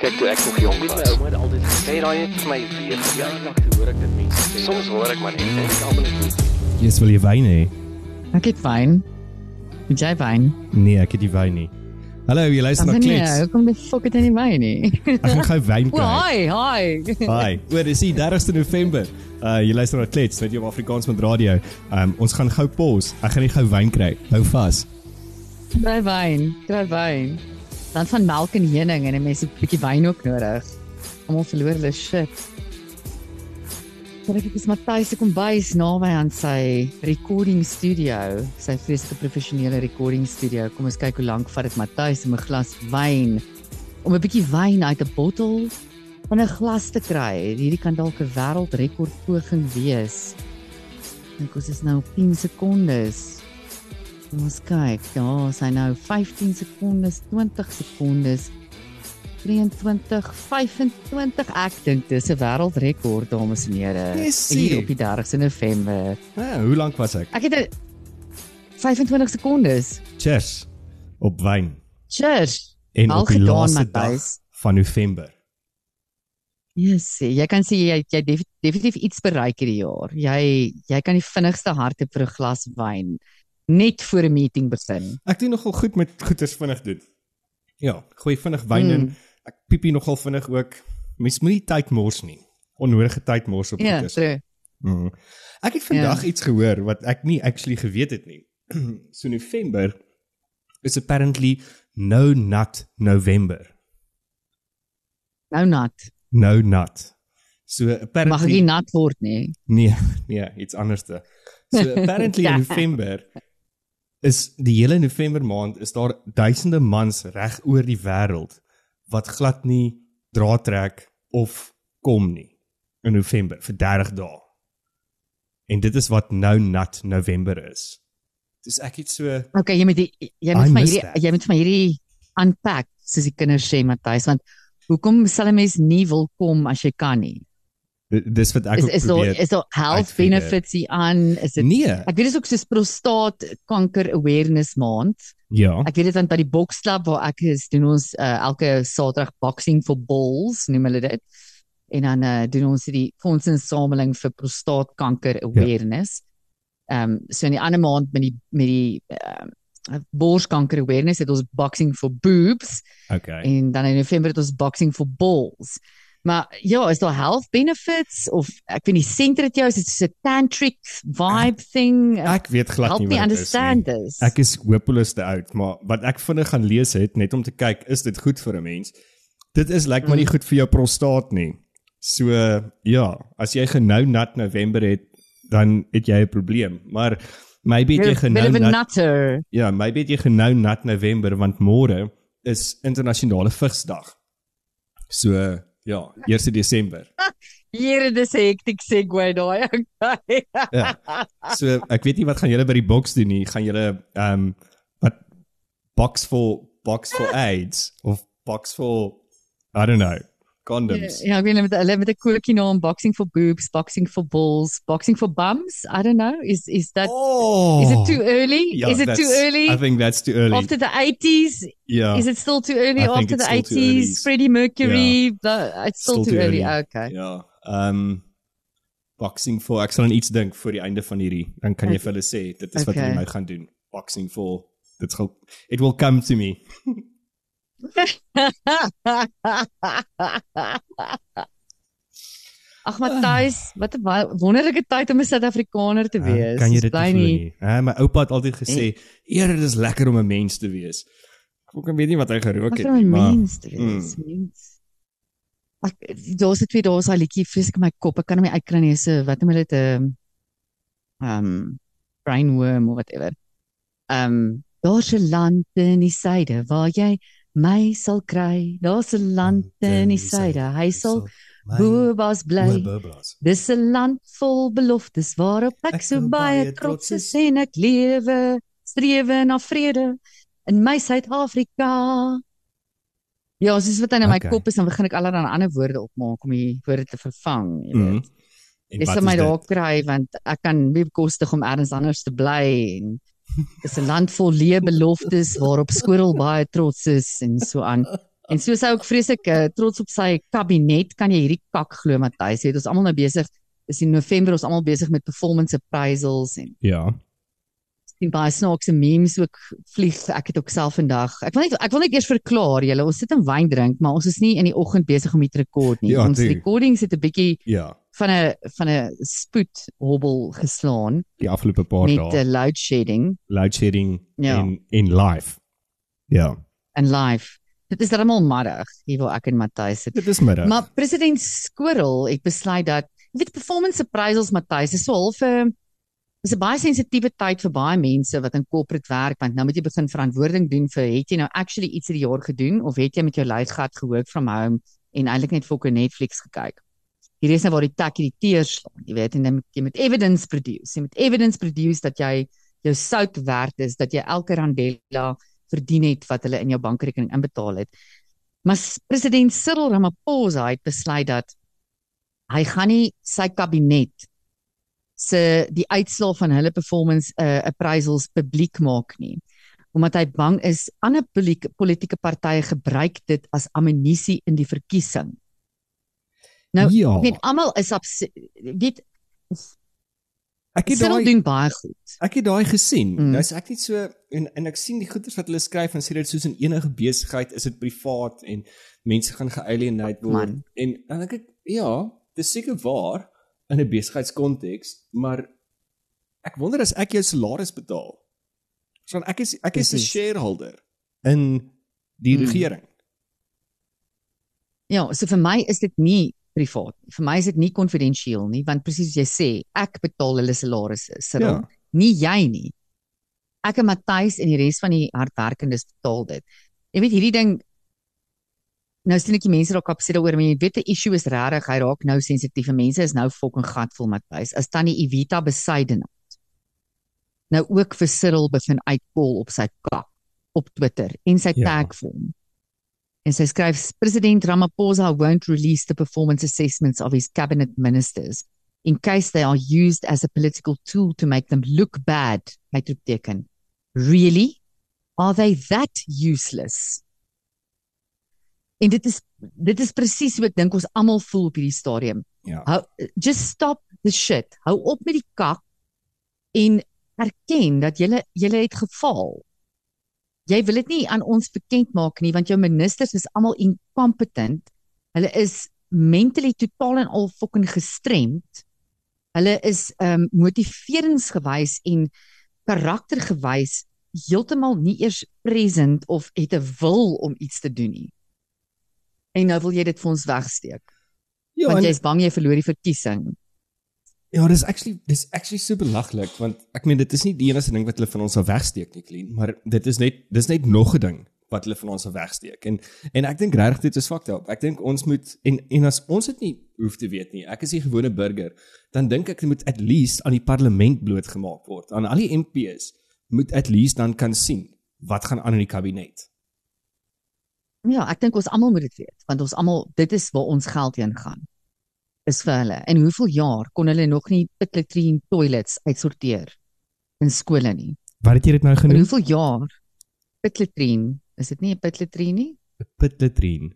Kyk toe ek nog my was. ouma het altyd Sê daai net vir my weer. ja, nog hoor ek dit mense sê. Soms hoor ek maar net en ek almal net Jy's wil jy wyn hê? Ek het wyn. Het jy wyn? Nee, ek het nie wyn nie. Hallo, jy luister na nee, Klets. hoekom die fuck het jy nie wyn nie? Ek gaan gou wyn kry. hi, hi. Hi. Oor dis die 30ste November. Uh jy luister na Klets met jou Afrikaans met radio. Um ons gaan gou pos. Ek gaan nie gou wyn kry. Hou vas. Kry wyn, kry wyn. Dan van melk en heuning en 'n mens het 'n bietjie wyn ook nodig. Almal verloor hulle shit. Kyk ek is Matthys se kombuis naby aan sy recording studio, sy vreeslike professionele recording studio. Kom ons kyk hoe lank vat dit Matthys om 'n glas wyn om 'n bietjie wyn uit 'n bottel van 'n glas te kry. Hierdie kan dalk 'n wêreldrekord poging wees. Dink ons is nou op 10 sekondes. Ons kyk, daar is hy nou 15 sekondes, 20 sekondes. 23 25 ek dink dis 'n wêreldrekord dames en here Yes, hier op die 30ste November. Ah, hoe lank was ek? Ek het 'n 25 sekondes. Cheers op wyn Cheers. en Wel op die gedaan, laaste Matthys. dag van November. Yes, jy kan sê jy jy def, definitief iets bereik hierdie jaar. Jy jy kan die vinnigste hart hê vir 'n glas wyn net voor 'n meeting begin. Ek doen nogal goed met goeders vinnig doen. Ja, gooi vinnig wyn Mm. in. Ek piepie nogal vinnig ook. Mens moenie tyd mors nie. Onnodige tyd mors op Ja, goeders. true. Mm. Ek het vandag Ja. iets gehoor wat ek nie actually geweet het nie. so November is apparently no nut November. Nou nat. No nut. So Mag ek apparently nie nat word nie. nee, nee, iets anderste. So apparently Ja. in November is die hele November maand is daar duisende mans reg oor die wêreld wat glad nie draad trek of kom nie in November vir 30 dae. En dit is wat nou nat November is. Dis ek het so Okay, jy moet die, jy moet vir hierdie that. jy moet vir hierdie unpack soos die kinders sê Matthys want hoekom sal 'n mens nie wil kom as jy kan nie? Dis wat ek Is ook is probeer. is daar health uitfigure. benefits hier aan? Is dit Nee, Ek weet dit is ook soos prostaatkanker awareness maand. ja. Ek weet dit want by die boksklub waar ek is, doen ons uh, elke Saterdag boxing for balls, noem hulle dit. En dan uh, doen ons die fondsinsameling vir prostaatkanker awareness. Ehm um, so in die ander maand met die met die uh, borskanker awareness het ons boxing for boobs Okay. en dan in November het ons boxing for balls. Maar ja, is daar health benefits of ek weet nie sentre dit jou is dit so 'n tantric vibe thing? Ek weet glad nie wat dit is understand nie. this. Ek is hopeloos te oud, maar wat ek vinnig gaan lees het net om te kyk, is dit goed vir 'n mens? Dit is lyk like maar nie Mm. goed vir jou prostaat nie. So ja, as jy genou nat November het, dan het jy 'n probleem. Maar maybe het jy genou nat. Ja, maybe het jy genou nat November want môre is internasionale vigsdag. So ja, 1 Desember. Here dis 'n hectic segue daai. Okay. Ja. So ek weet nie wat gaan julle by die boks doen nie. Gaan julle ehm um, wat box for box for AIDS of box for I don't know, condoms. Ja, ek weet hulle met hulle met 'n koekie naam boxing for boobs, boxing for balls, boxing for bums. I don't know. Is is that Oh. is it too early? Ja, is it too early? I think that's too early. After the 80s? yeah. Is it still too early I after the still too early. 80s? Freddie Mercury, the, it's still, too, early. Okay. Ja. Ehm um, boxing for ek sal aan iets dink voor die einde van hierdie. Dan kan jy vir hulle sê dit is wat Okay. jy nou gaan doen. Boxing for dit gaan it will come to me. Ag Matthys, wat 'n wonderlike tyd om 'n Suid-Afrikaner te wees. Kan jy dit bly nie? nie. nie? Hè, my oupa het altyd gesê, "Eer, dit is lekker om 'n mens te wees." Ek ook weet nie wat hy gerook het vir 'n maar- mens te wees, mm. mens. Ek daar's 'n twee dae daai liedjie vreeslik in my kop. Ek kan hom nie uitkry nie. So wat noem hulle dit 'n um brainworm of whatever. Um daar's 'n land in die suide waar jy my sal kry. Daar's 'n land in die suide. Hy sal boobas bly. Dis 'n land vol beloftes waarop ek, Ek so baie trots is en ek lewe strewe na vrede in my Suid-Afrika. Ja, soos wat in my Okay. kop is, dan begin ek allerlei ander woorde opmaak om die woorde te vervang, jy Mhm. weet. En Dis wat vir my daar kry want ek kan nie bekostig om ergens anders te bly en dis 'n land vol leë beloftes waarop skorrel baie trots is en so aan. En so is hy ook vreeslik uh, trots op sy kabinet. Kan jy hierdie kak glo Matthys? Het ons almal nou besig is in November ons almal besig met performance appraisals en Ja. sien baie snaakse memes ook vlieg. Ek het ook self vandag. Ek wil net ek wil net eers verklaar julle, ons sit en wyn drink, maar ons is nie in die oggend besig om dit te rekord nie. Ja, ons toe. recordings het 'n bietjie Ja. Van 'n van 'n spoed hobbel geslaan Die afgelope paar met dae. 'n load shedding Load shedding Ja. in in live. Ja. en live. Dit is almal middag hier waar ek en Matthys sit. Dit is middag. Maar president Skorrel het besluit dat jy weet performance appraisals Matthys is so half 'n is 'n baie sensitiewe tyd vir baie mense wat in corporate werk want nou moet jy begin verantwoording doen vir het jy nou actually iets hierdie jaar gedoen of het jy met jou luitgat gehoor from home en eintlik net fokke Netflix gekyk. Hier is nou waar die takkie die teers slaan, jy weet en dan moet jy met evidence produce. Jy moet evidence produce dat jy jou sout werd is, dat jy elke randella verdien het wat hulle in jou bankrekening inbetaal het. Maar president Cyril Ramaphosa het besluit dat hy gaan nie sy kabinet se die uitslae van hulle performance uh, appraisals publiek maak nie omdat hy bang is ander politieke partye gebruik dit as ammunisie in die verkiesing. Nou, Ja. ek weet almal is weet ek het daai doen baie goed. ek het daai gesien. Mm. Nou is ek net so en en ek sien die goeders wat hulle skryf en sê dit soos in enige besigheid is dit privaat en mense gaan gealienate word Man. en dink ek ja, dis seker waar in 'n besigheidskonteks, maar ek wonder as ek jou salaris betaal. So dan ek is ek is 'n shareholder in die Mm. regering. Ja, so vir my is dit nie privaat. Vir my is dit nie konfidensieel nie, want presies soos jy sê, ek betaal hulle salarisse, Cyril, Ja. nie jy nie. Ek en Matthys en die res van die hardwerkendes betaal dit. Jy weet hierdie ding nou sien ek die mense raak opset daaroor, maar jy weet die issue is regtig, hy raak nou sensitief en mense is nou fucking gatvol Matthys. As tannie Evita Besuidenhout nou ook vir Cyril begin uitkol op sy kak op Twitter en sy Ja. tag vir hom. En sy skryf President Ramaphosa won't release the performance assessments of his cabinet ministers in case they are used as a political tool to make them look bad. Uitroepteken. Really? Are they that useless? En dit is dit is presies hoe ek dink ons almal voel op hierdie stadium. Ja. Hou just stop the shit. Hou op met die kak en erken dat jy jy het gefaal. Jy wil dit nie aan ons bekend maak nie want jou ministers is almal incompetent. Hulle is mentally totaal en al fucking gestremd. Hulle is ehm um, motiveringsgewys en karaktergewys heeltemal nie eers present of het 'n wil om iets te doen nie. En nou wil jy dit vir ons wegsteek Ja, want jy's bang jy verloor die verkiesing. Ja, dis actually dis actually super belaglik want ek meen dit is nie die enigste ding wat hulle van ons sal wegsteek nie, Clean, maar dit is net dis net nog 'n ding wat hulle van ons sal wegsteek. En en ek dink regtig dit is fucked up. Ek dink ons moet en en as ons dit nie hoef te weet nie. Ek is 'n gewone burger, dan dink ek dit moet at least aan die parlement blootgemaak word. Aan al die MP's moet at least dan kan sien wat gaan aan in die kabinet. Ja, ek dink ons almal moet dit weet, want ons almal dit is waar ons geld heen gaan. Is vir hulle. En hoeveel jaar kon hulle nog nie pit latrine toilets uitsorteer in skole nie? Wat het jy dit nou En genoem? hoeveel jaar pit latrine? Is dit nie 'n pit latrine nie? Pit latrine.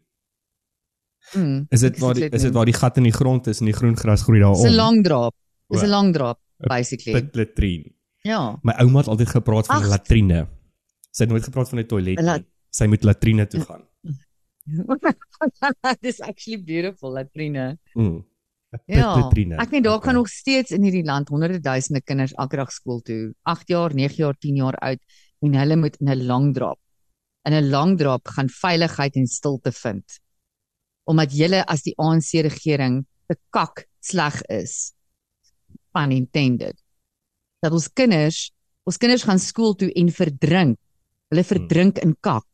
Mm, Is dit waar die, is dit waar die gat in die grond is en die groen gras groei daarom? Dis 'n lang drap. Dis 'n lang drap Pit basically. latrine. Ja. My ouma het altyd gepraat van 'n Ag. latrine. Sy het nooit gepraat van 'n toilet nie. Sy moet latrine toe gaan. Dis actually beautiful latrine. Mm. 'n Ja. Ek meen daar Okay. gaan nog steeds in hierdie land honderde duisende kinders elke dag skool toe. 8 jaar, 9 jaar, 10 jaar oud en hulle moet in 'n lang drap. In 'n lang drap gaan veiligheid en stilte vind. Omdat julle as die ANC regering te kak sleg is. Pun intended. Dat ons kinders, ons kinders gaan skool toe en verdrink. Hulle verdrink in kak.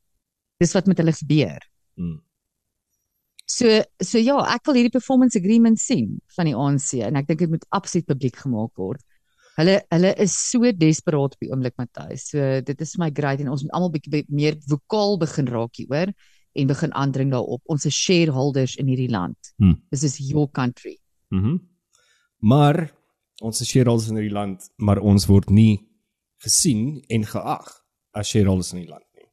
Dis wat met hulle gebeur. Mm. So so ja, ek wil hierdie performance agreement sien van die ANC en ek dink dit moet absoluut publiek gemaak word. Hulle hulle is so desperaat op die oomblik Matthys. So dit is my great en ons moet almal bietjie meer vokaal begin raak hieroor en begin aandring daarop. Ons is shareholders in hierdie land. Hmm. This is your country. Mhm. Mm maar ons is shareholders in hierdie land, maar ons word nie gesien en geag as shareholders in die land nie.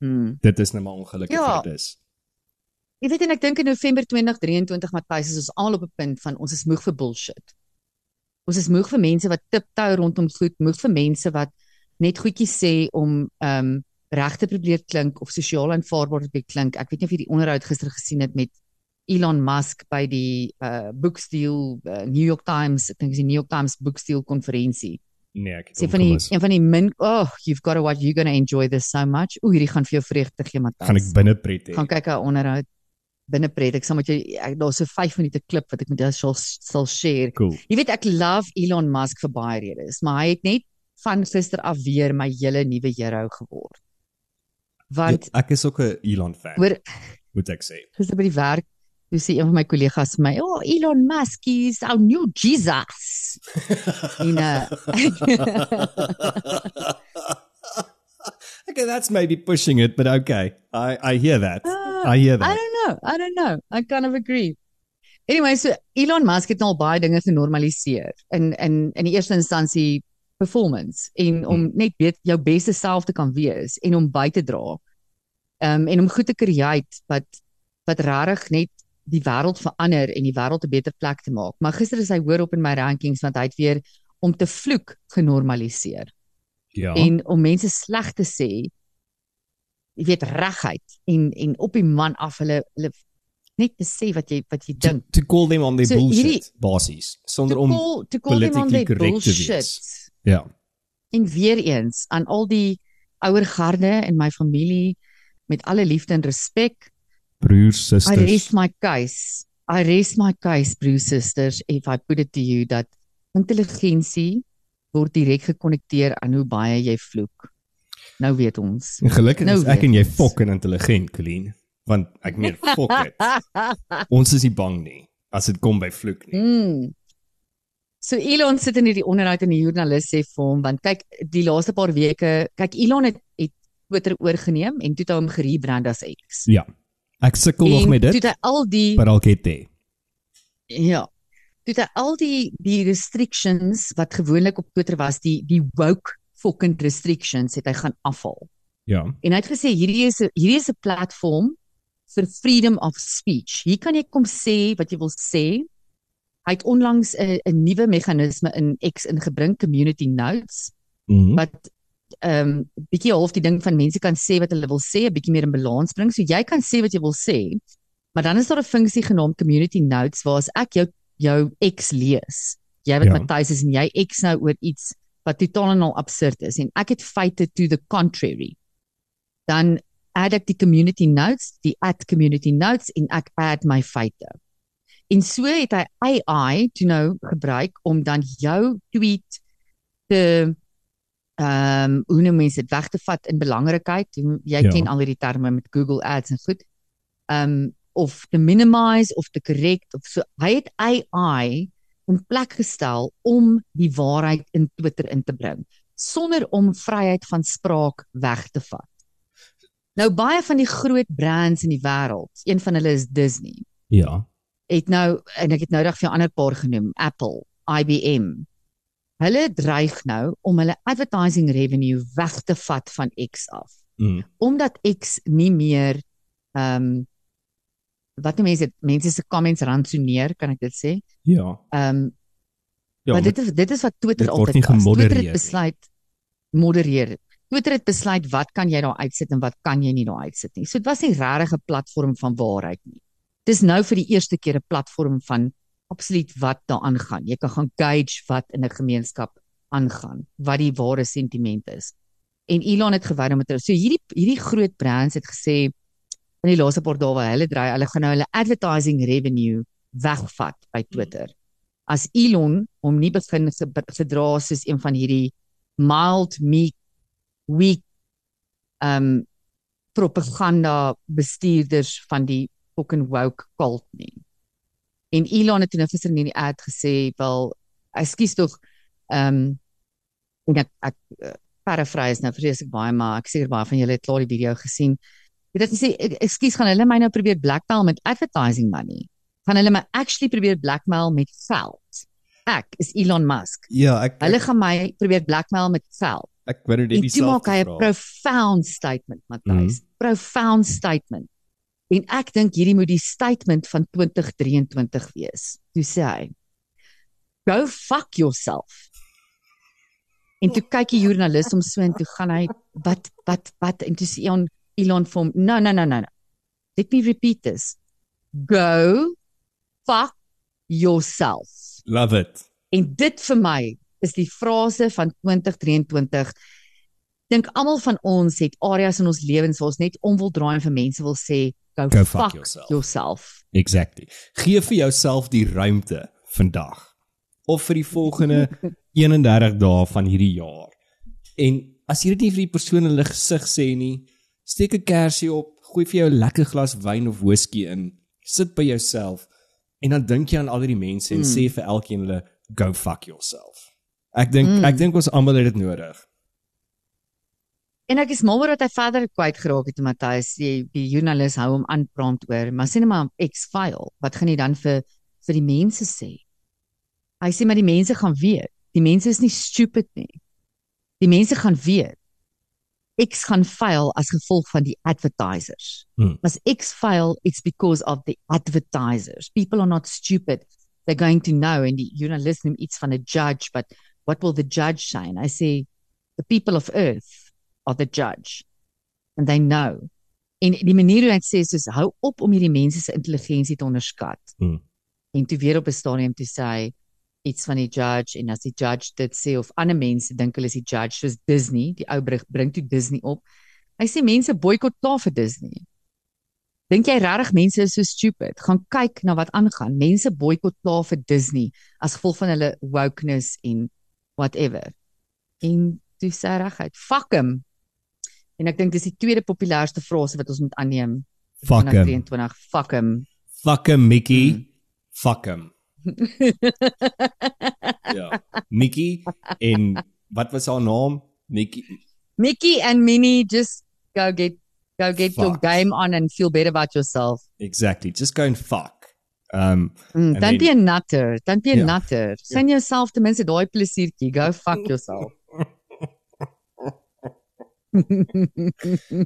Hmm. Dit is nou maar ongelukkig Ja. wat dit is. Jy weet en ek dink in November 2023 Matthys is ons al op 'n punt van ons is moeg vir bullshit. Ons is moeg vir mense wat tiptou rondom goed, moeg vir mense wat net goedjies sê om ehm um, reg te probeer klink of sosiaal aanvaarbaar te probeer klink. Ek weet nie of jy die onderhoud gister gesien het met Elon Musk by die uh Booksteel uh, New York Times, ek dink dis die New York Times Booksteel konferensie. Nee, ek het Sê hom van die een van die min oh, you've got to watch you're going to enjoy this so much. O, hierdie gaan vir jou vreugde gee, Matthys. gaan ek binne pret hê. gaan kyk haar onderhoud binne pret. Ek sal met jou ek- daar's so 5 minute klip wat ek met jou sal sal share. Cool. Jy weet ek love Elon Musk vir baie redes, maar hy het net van gister af weer my hele nuwe hero geword. Want Ja, ek is ook 'n Elon fan, hoor moet ek sê. gister by die werk Toe sê een van my kollegas vir my, "O, oh, Elon Musk is our new Jesus." en uh okay, that's maybe pushing it, but okay. I I hear that. Ah, I hear I that. don't know. I don't know. I kind of agree. Anyway, so Elon Musk het nou al baie dinge genormaliseer in in in die eerste instansie performance en om net weet jou beste self te kan wees en om by te dra. Ehm um, en om goed te create wat wat regtig net die wêreld verander en die wêreld 'n beter plek te maak. Maar gister is hy hoor op in my rankings want hy het weer om te vloek genormaliseer Ja. en om mense sleg te sê jy weet regheid en en op die man af hulle hulle net te sê wat jy wat jy to, dink to call them on their So bullshit hierdie- basies sonder to om call to call them on politically their bullshit ja. en weer eens aan al die ouer garde in my familie met alle liefde en respek broers, I rest susters. my case I rest my case broers sisters if I put it to you dat intelligensie word direk gekonnekteer aan hoe baie jy vloek nou weet ons En gelukkig Nou is ek en jy fucking intelligent, Colleen, want ek meen fuck it. Ons is nie bang nie as dit kom by vloek nie. Mm. So Elon sit in hierdie onderhoud en die joernalis sê vir hom want kyk die laaste paar weke kyk Elon het, het Twitter oorgeneem en toe het hy hom gerebrand as X. Ja. Ek sukkel nog met toe dit, het hy al die maar I'll get there. ja. Toe hy al die die restrictions wat gewoonlik op Twitter was, die die woke fucking restrictions het hy gaan afhaal. Ja. En hy het gesê hierdie is 'n hierdie is 'n platform vir freedom of speech. Hier kan jy kom sê wat jy wil sê. Hy het onlangs 'n 'n nuwe meganisme in X ingebring, community notes, Mhm. wat ehm um, bietjie half die ding van mense kan sê wat hulle wil sê, 'n bietjie meer in balans bring. So jy kan sê wat jy wil sê, maar dan is daar 'n funksie genaamd community notes waar as ek jou jou X lees, jy wat Ja. Matthys is en jy X nou oor iets wat totaal en al absurd is en ek het feite to the contrary dan add ek die community notes, die add community notes en ek add my feite. En so het hy AI toe nou gebruik om dan jou tweet te ehm um, hoe noem mense dit weg te vat in belangrikheid. Jy ja. ken al hierdie terme met Google Ads en goed. Ehm um, of te minimize of te correct of so. Hy het AI in plek gestel om die waarheid in Twitter in te bring sonder om vryheid van spraak weg te vat. Nou baie van die groot brands in die wêreld, een van hulle is Disney, Ja. het nou en ek het nou reg vir 'n ander paar genoem, Apple, IBM. Hulle dreig nou om hulle advertising revenue weg te vat van X af, Mm. omdat X nie meer ehm um, wat mense mense se comments rantsoneer, kan ek dit sê? Ja. Ehm um, Ja, maar dit is dit is wat Twitter altyd was. Twitter het besluit modereer. Twitter het besluit wat kan jy daar uitsit en wat kan jy nie daar uitsit nie. So dit was nie regtig 'n platform van waarheid nie. Dis nou vir die eerste keer 'n platform van absoluut wat daaraan gaan. Jy kan gaan gauge wat in 'n gemeenskap aangaan, wat die ware sentiment is. En Elon het gewou om dit so hierdie hierdie groot brands het gesê in die laaste paar dae waar hulle dry, hulle gaan nou hulle advertising revenue wegvat by Twitter. As Elon hom nie begin ge- gedra soos een van hierdie mild meek weak um propaganda bestuurders van die fucking woke cult nie. En Elon het toe nou gister in die ad gesê, wel, ekskuus tog, um en ek ek uh, paraphrase nou vreeslik baie maar ek seker baie van julle het klaar die video gesien. Het gesê ek- ekskuus gaan hulle my nou probeer blackmail met advertising money. Gaan hulle my actually probeer blackmail met geld. Ek is Elon Musk. ja, ek Hulle gaan my probeer blackmail met geld. ek wou net En die toe maak hy 'n profound statement, Matthys. profound statement. En ek dink hierdie moet die statement van 2023 wees. Toe sê hy: Go fuck yourself. En toe kyk die joernalis om so en toe gaan hy wat wat wat en toe sê Elon Elon vir hom no no no no no. Let me repeat this. Go fuck yourself. Love it. En dit vir my is die frase van 2023. Dink almal van ons het areas in ons lewens waar ons net om wil draai en vir mense wil sê go, Go fuck, fuck fuck yourself. yourself. Exactly. Gee vir jouself die ruimte vandag of vir die volgende 31 dae van hierdie jaar. En as jy dit nie vir die persoon in hulle gesig sê nie, steek 'n kersie op, gooi vir jou 'n lekker glas wyn of whisky in, sit by jouself en dan dink jy aan al hierdie mense en Mm. sê vir elkeen hulle go fuck yourself. Ek dink Mm. ek dink ons almal het dit nodig. En ek is mal oor dat hy verder kwyt geraak het Matthys. Die, die joernalis hou hom aan praat oor, maar sê net maar X-file. Wat gaan hy dan vir vir die mense sê? Hy sê maar die mense gaan weet. Die mense is nie stupid nie. Die mense gaan weet. X gaan fail as gevolg van die advertisers. Hmm. As X fail, it's because of the advertisers. People are not stupid. They're going to know and die joernalis noem iets van 'n judge, but what will the judge say? And I say the people of earth are the judge and they know. En die manier hoe hy sê is soos hou op om hierdie mense se intelligensie te onderskat. Hmm. En toe weer op 'n stadium toe sê hy iets van die judge en as die judge dit sê of ander mense dink hulle is die judge soos Disney, die ou bring bring toe Disney op. Hy sê mense boikot klaar vir Disney. Dink jy regtig mense is so stupid? Gaan kyk na wat aangaan. Mense boikot klaar vir Disney as gevolg van hulle wokeness en whatever. En toe sê reguit, fuck him. En ek dink dis die tweede populairste frase wat ons moet aanneem. Fuck him. 2023, fuck him. Fuck him Mickey. Hmm. Fuck him. Ja. Mickey en what was our naam? Mickey. Mickey and Minnie just go get go get your game on and feel better about yourself. Exactly. Just go and fuck. Um Mm, don't then- be a nutter. Don't be a Ja. nutter. Sien jouself ten minste daai plesiertjie. Go fuck yourself.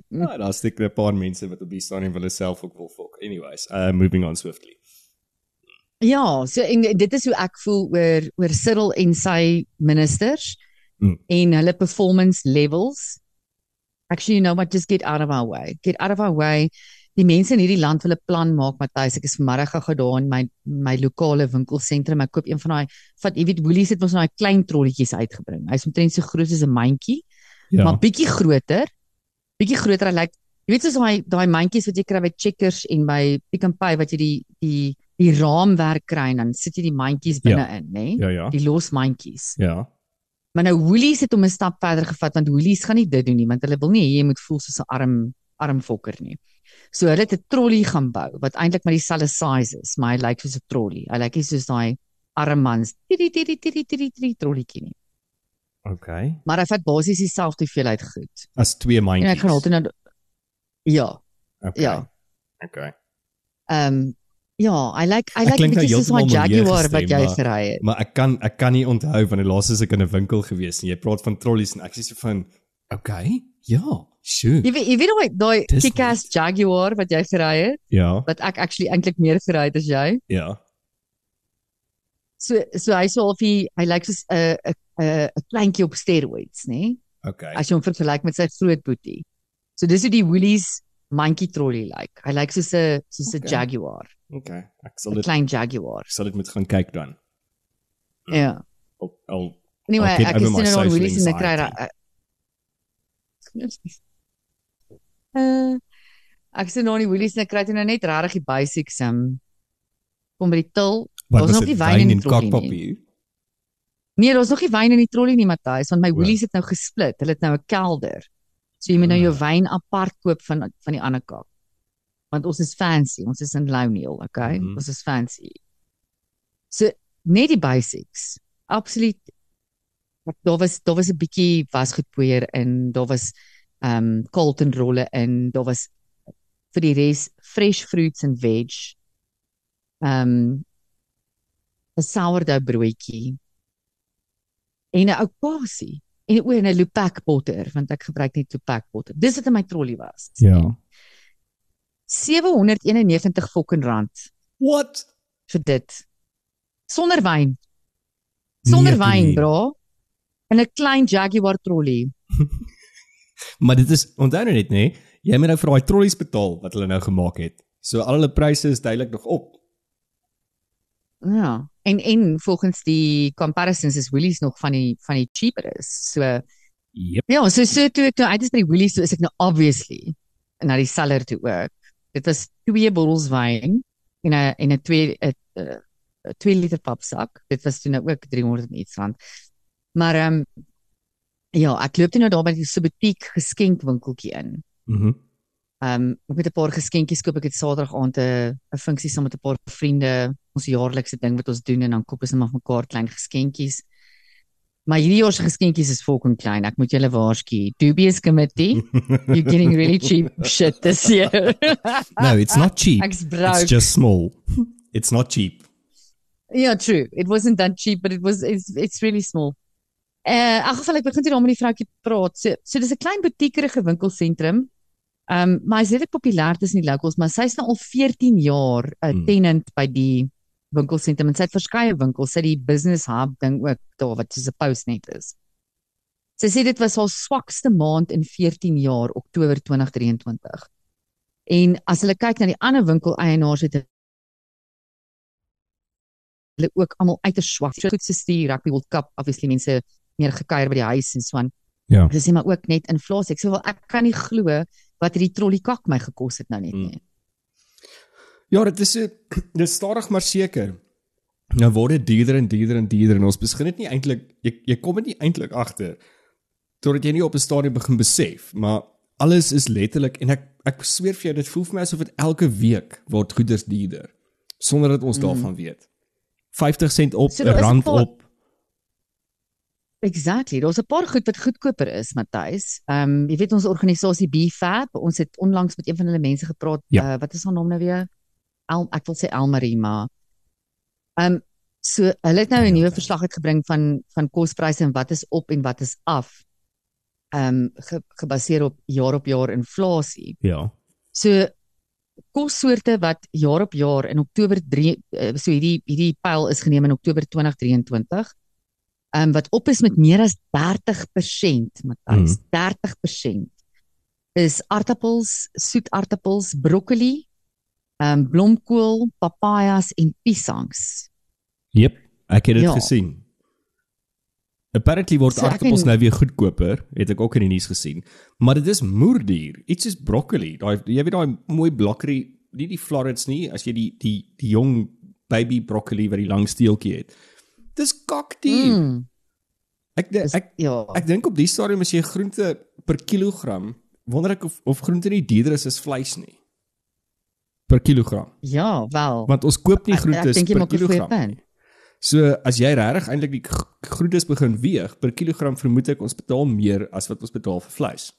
ja, daar's seker 'n paar mense wat op die stadium hulle self ook wil fuck. Anyways, uh moving on swiftly. Ja, so en dit is hoe ek voel oor oor Cyril en sy ministers Mm. en hulle performance levels. Actually, you know what, just get out of our way. Get out of our way. Die mense in hierdie land wil 'n plan maak, Matthys. Ek is vanmiddag gou daar in my my lokale winkelsentrum. Ek koop een van daai vat, jy weet, Woolies het mos nou daai klein trolletjies uitgebring. Hy's omtrent so groot soos 'n mandjie, Ja. maar bietjie groter. Bietjie groter. Hy lyk jy weet soos daai daai mandjies wat jy kry by Checkers en by Pick n Pay wat jy die die die raamwerk kry en dan sit jy die mandjies Ja. binne-in, nê? ja, ja. Die los mandjies. Ja. Maar nou Woolies het hom 'n stap verder gevat want Woolies gaan nie dit doen nie want hulle wil nie hê jy moet voel soos 'n arm arm fokker nie. So hulle het 'n trolley gaan bou wat eintlik maar dieselfde size is, maar hy lyk soos 'n trolley. Hy lyk nie soos daai arm mans tiri tiri tiri tiri tiri trolletjie nie. Okay. Maar hy vat basies dieselfde hoeveelheid goed. As twee En mandjies. ek gaan altyd nou Ja, Okay. ja. Okay. ehm um, ja, hy lyk hy Ek lyk nou bietjie soos 'n Jaguar wat gestem, jy maar- gery het. Maar ek kan ek kan nie onthou van die laaste as ek in 'n winkel gewees en jy praat van trollies en ek sê so van okay, ja, sure. Jy weet jy weet daai daai Dis kick-ass Jaguar wat jy gery het, Ja, wat ek actually eintlik meer gery het as jy. ja. So so hy sou of hy hy lyk soos 'n 'n 'n kleintjie op steroids, nê? Okay. As jy hom vergelyk met sy groot boetie. So dis hoe die Woolies mandjie trolley lyk. Hy lyk soos 'n soos 'n Okay. Jaguar, Okay. Ek sal 'n dit klein Jaguar. ek sal dit moet gaan kyk dan. Ja. Al, al Anyway, I'll get ek is nou social Woolies en ek kry anxiety. da- uh ek sien nou die Woolies en ek kry dit nou net regtig die basics um kom by die til. Daar's nog nie wyn in die nie. kakpapier? Nee, daar's nog nie wyn in die trollie nie, Matthys, want my O. Woolies het nou gesplit. Hulle het nou 'n kelder. So jy moet nou jou Ah. wyn apart koop van van die ander kant. Want ons is fancy, ons is in Louniel, okay? Mhm. Ons is fancy. So net die basics. Absoluut. Daar was daar was 'n bietjie wasgoedpoeier en daar was ehm um, Carlton rolle en daar was vir die res fresh fruits and veg. Ehm um, 'n sourdough broodjie en 'n ou kasie en o en 'n Lupak botter want ek gebruik net Lupak botter. Dis wat in my trollie was. Ja. 791 fucking rand What? vir dit. Sonder wyn. Sonder Nee, wyn, nee. bra. In 'n klein Jaguar trolley. Maar dit is onthou nou net nê, jy moet nou vir daai trollies betaal wat hulle nou gemaak het. So al hulle pryse is duidelik nog op. Ja. En en volgens die comparisons is Woolies nog van die van die cheaper is. So Yep. ja, so so toe ek nou uit is by die Woolies, so is ek nou obviously na die cellar toe ook. Dit was twee bottels wyn en 'n en 'n 2 'n 'n 2 liter papsak. Dit was toe nou ook 300 en iets rand. Maar ehm um, ja, ek loop toe nou daar by die so butiek geskenkwinkeltjie in. Mhm. Mm Ehm um, ek het 'n paar geskenkies koop. Ek het Saterdag aand 'n 'n funksie saam met 'n paar vriende, ons jaarlikse ding wat ons doen en dan koop ons net maar mekaar klein geskenkies. Maar hierdie jaar se geskenkies is fucking klein. Ek moet julle waarsku. Dubious committee, you're getting really cheap shit this year. no, it's not cheap. It's just small. It's not cheap. Yeah, true. It wasn't that cheap, but it was it's it's really small. Uh, in elk geval ek begin toe daar met die vroutjie praat. So so dis 'n klein butiekerige winkelsentrum. Ehm um, maar hy's redelik populêr tussen die locals, maar sy's nou al 14 jaar 'n Hmm. uh, tenant by die winkelsentrum en sy het verskeie winkels, sy het die business hub ding ook daar wat soos 'n postnet is. Sy sê dit was haar swakste maand in 14 jaar, Oktober 2023. En as hulle kyk na die ander winkeleienaars het hulle ook almal uiters swak. So goed soos die Rugby World Cup, obviously mense meer gekuier by die huis en so aan. Ja. Hulle sê maar ook net inflasie. Ek sê wel ek kan nie glo wat hierdie trolly kak my gekos het nou net Mm. nie. Ja, dit is dit stadig maar seker. Nou word dit duurder en duurder en duurder en ons begin dit nie eintlik jy jy kom dit nie eintlik agter totdat jy nie op 'n stadium begin besef, maar alles is letterlik en ek ek sweer vir jou dit voel vir my asof dit elke week word goederes duurder sonder dat ons mm. daarvan weet. 50 sent op, So 'n 'n rand op. Exactly. Daar's 'n paar goed wat goedkoper is, Matthys. Ehm um, jy weet ons organisasie BFAB, ons het onlangs met een van hulle mense gepraat. Ja. Uh, wat is haar naam nou weer? El, ek wil sê Elmarie, maar ehm um, so hulle het nou 'n nuwe verslag uitgebring van van kospryse en wat is op en wat is af. Ehm um, ge, gebaseer op jaar op jaar inflasie. Ja. So kossoorte wat jaar op jaar in Oktober 3 eh, so hierdie hierdie pyl is geneem in Oktober 2023. Um, wat op is met meer as 30%, Matthys, Mm. 30% is aartappels, soetaartappels, broccoli, ehm um, blomkool, papajas en piesangs. Jep, ek het dit Ja. gesien. Apparently word So aartappels en- nou weer goedkoper, het ek ook in die nuus gesien. Maar dit is moerduur. Iets soos broccoli. Daai jy weet daai mooi blokkery, nie die florets nie, as jy die die die jong baby broccoli wat die lang steeltjie het. Dis kakduur. Mm. Ek de- is, ek ja. ek dink op die stadium as jy groente per kilogram, wonder ek of of groente nie duurder is as vleis nie. Per kilogram. ja, wel. Want ons koop nie Ek- ek groente per kilogram. nie. So as jy regtig eintlik die groentes begin weeg per kilogram vermoed ek ons betaal meer as wat ons betaal vir vleis.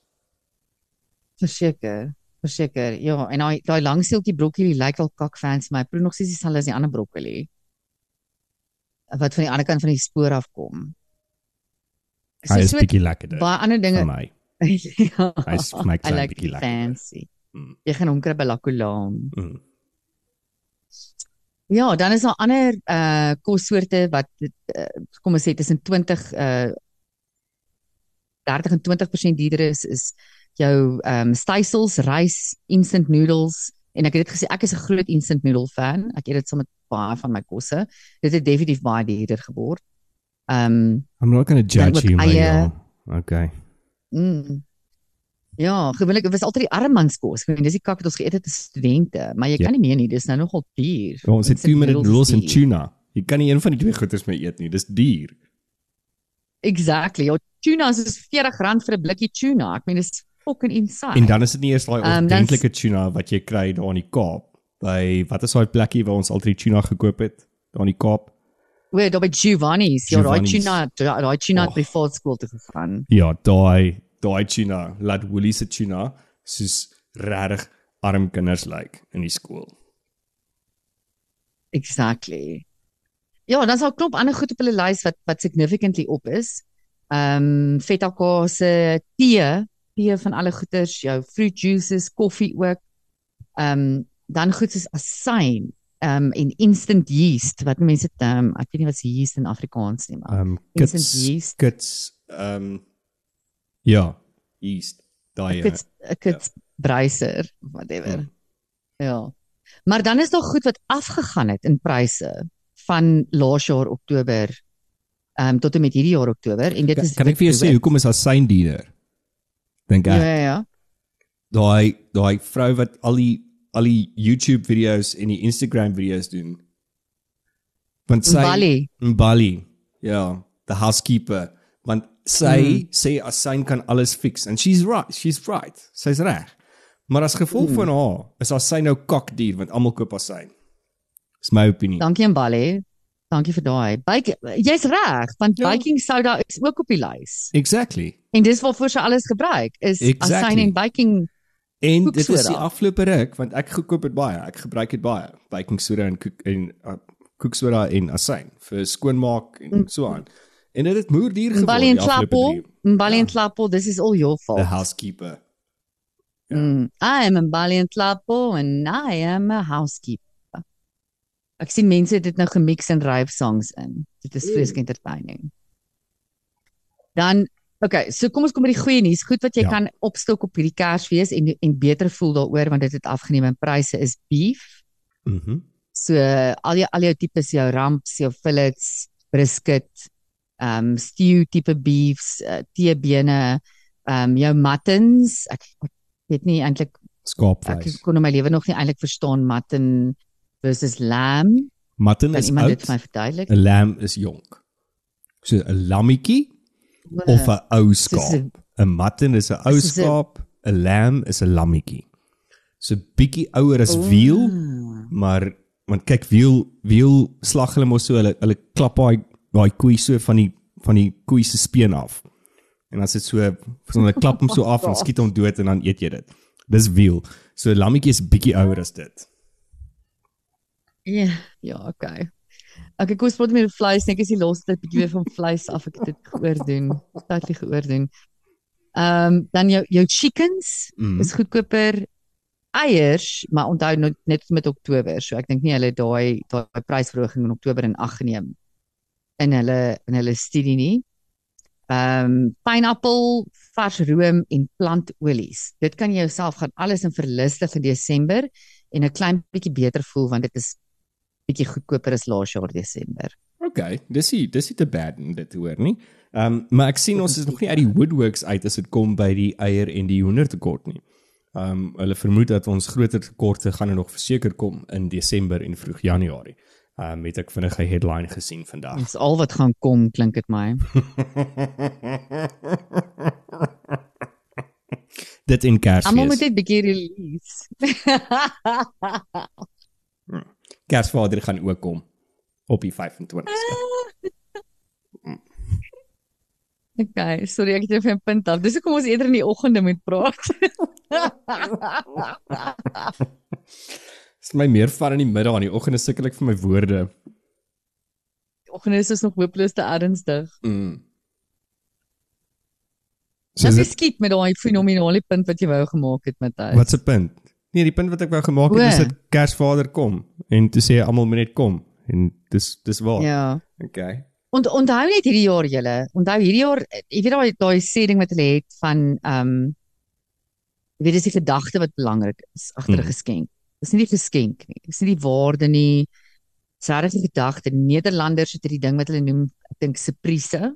Verseker, verseker. Ja, en daai daai langseeltjie broccoli lyk al kak fans my. Proe nog steeds dieselfde as die ander broccoli. Wat van die ander kant van die spoor afkom. Hy is so bietjie lekkerder baie ander vir dinge. my. ja, Hy is vir my klein like bietjie fancy. Mm. Jy gaan hom kry by Lakolaan. Mm. Ja, dan is daar ander uh kossoorte wat uh, kom ons sê tussen 20 uh 30 en 20% duurder is is jou ehm um, stysels, rys, instant noodles en ek het dit gesê ek is 'n groot instant noodle fan. Ek eet dit saam met baie van my kosse. Dit het definitief baie duurder geword. Um, I'm not going to judge you, eie- ja. Okay. mm, Ja, gewoonlik was altyd die armmanskos. Ek weet dis die kak wat ons geëet het as studente, maar jy Ja. kan nie meer nie, dis nou nogal duur. Ja, ons het 2 minute noodles en tuna. Jy kan nie een van die twee goeders mee eet nie. Dis duur. Exactly. Ja, tuna is soos R40 vir 'n blikkie tuna. Ek meen dis fucking insane. En dan is dit nie eers daai Ehm, ordentlike tuna wat jy kry daar in die Kaap by wat is daai plekkie waar ons altyd tuna gekoop het daar in die Kaap? o, daar by Giovanni's, ja, daai tuna, daai tuna Oh. privaat skool toe gegaan. Ja, daai daai tuna, laat Woolies se tuna soos regtig arm kinders lyk like in die skool. Exactly. Ja, dan is daar 'n klomp ander goed op hulle lys wat wat significantly op is. Ehm um, feta kaas, tee, tee van alle goeders, jou fruit juices, koffie ook. Ehm dan goed soos asyn ehm en instant yeast wat mense ehm ek weet nie wat se yeast in Afrikaans nie maar Um instant kits yeast kits um ja, yeast. Daai het ek het breiser whatever. Hmm. Ja. Maar dan is daar goed wat afgegaan het in pryse van laas jaar Oktober ehm um, tot en met hierdie jaar Oktober en dit kan, is kan ek vir jou sê hoekom is asyn duurder? Dink Ja ek. ja ja. Daai daai vrou wat al die al die YouTube video's en die Instagram video's doen. Want sy Bali. Bali. Ja, the housekeeper. Want sy Mm. sê asyn kan alles fix and she's right, she's right. Sy's reg. Maar as gevolg Mm. van haar is asyn nou kakduur want almal koop asyn. Dis my opinie. Dankie aan Bali. Dankie vir daai. Jy's reg, want Ja. baking soda is ook op die lys. Exactly. En dis waarvoor sy alles gebruik is Exactly. asyn en baking. En dit is die afgelope ruk want ek gekoop dit baie. Ek gebruik dit baie. Baking soda en koek en uh, koeksoda en asyn vir skoonmaak en Mm. so aan. En dit het moer duur geword. Bali en Klapo, Bali en Ja. Klapo, this is all your The fault. housekeeper. Ja. Mm, I am a Bali and Klapo and I am a housekeeper. Ek sien mense het dit nou gemix in rave songs in. Dit is vreeslik entertaining. Dan okay, so kom ons kom by die goeie nuus. Goed wat jy Ja. kan opstok op hierdie Kersfees en en beter voel daaroor want dit het afgeneem in pryse is beef. Mhm. So al jou al jou tipes jou ramps, jou fillets, brisket, ehm um, stew tipe beefs, uh, teebene, ehm um, jou muttons. Ek, ek weet nie eintlik ek Skaapvleis. kon in my lewe nog nie eintlik verstaan mutton versus lamb. Mutton Kan is iemand dit oud. vir my verduidelik? 'n Lamb is jonk. So 'n lammetjie of 'n ou skaap. 'n Mutton is 'n ou skaap, 'n lamb is 'n lammetjie. So bietjie ouer as wiel, Ah. maar want kyk wiel wiel slag hulle mos so hulle hulle klap daai daai koei so van die van die koei se speen af. En as dit so so hulle klap hom so af en skiet hom dood en dan eet jy dit. Dis wiel. So lammetjie is bietjie ouer as dit. Ja, ja, okay. Okay, kom ons praat meer oor vleis. Net ek is die laaste tyd bietjie weer van vleis af. Ek het dit geoordoen. Tydlik geoordoen. Ehm um, dan jou jou chickens Mm. is goedkoper. Eiers, maar onthou nou net met Oktober. So ek dink nie hulle daai daai prysverhoging in Oktober in ag geneem in hulle in hulle studie nie. Ehm um, pineappel, vars room en plantolies. Dit kan jy jouself gaan alles in verlustig in Desember en 'n klein bietjie beter voel want dit is bietjie goedkoper as laas jaar Desember. Okay, dis nie dis nie te bad om dit te hoor nie. Ehm um, maar ek sien ons is nog nie uit die woodworks uit as dit kom by die eier en die hoender tekort nie. Ehm um, hulle vermoed dat ons groter tekorte gaan er nog verseker kom in Desember en vroeg Januarie. Ehm um, het ek vinnig 'n headline gesien vandag. Dis al wat gaan kom, klink dit my. dit in Kersfees. Almal moet net bietjie release. Kersvader gaan ook kom op die 25ste. okay, sorry ek het jou vir 'n punt af. Dis hoekom ons eerder in die oggende moet praat. Dis my meer van in die middag aan die oggende sukkel ek vir my woorde. Die oggende is ons nog hopeloos te ernstig. Mm. So is dit, skiet met daai fenominale punt wat jy wou gemaak het met hy. wat se punt? Nee, die punt wat ek wou gemaak het is O. dat Kersvader kom en toe sê almal moet net kom en dis dis waar. Ja. Okay. Ont, onthou net hierdie jaar julle. Onthou hierdie jaar, jy weet daai daai sê ding wat hulle het van ehm um, jy weet dis die gedagte wat belangrik is agter 'n Mm. geskenk. Dis nie die geskenk nie. Dis nie die waarde nie. Regtig die gedagte. Nederlanders het hierdie ding wat hulle noem, ek dink surprise.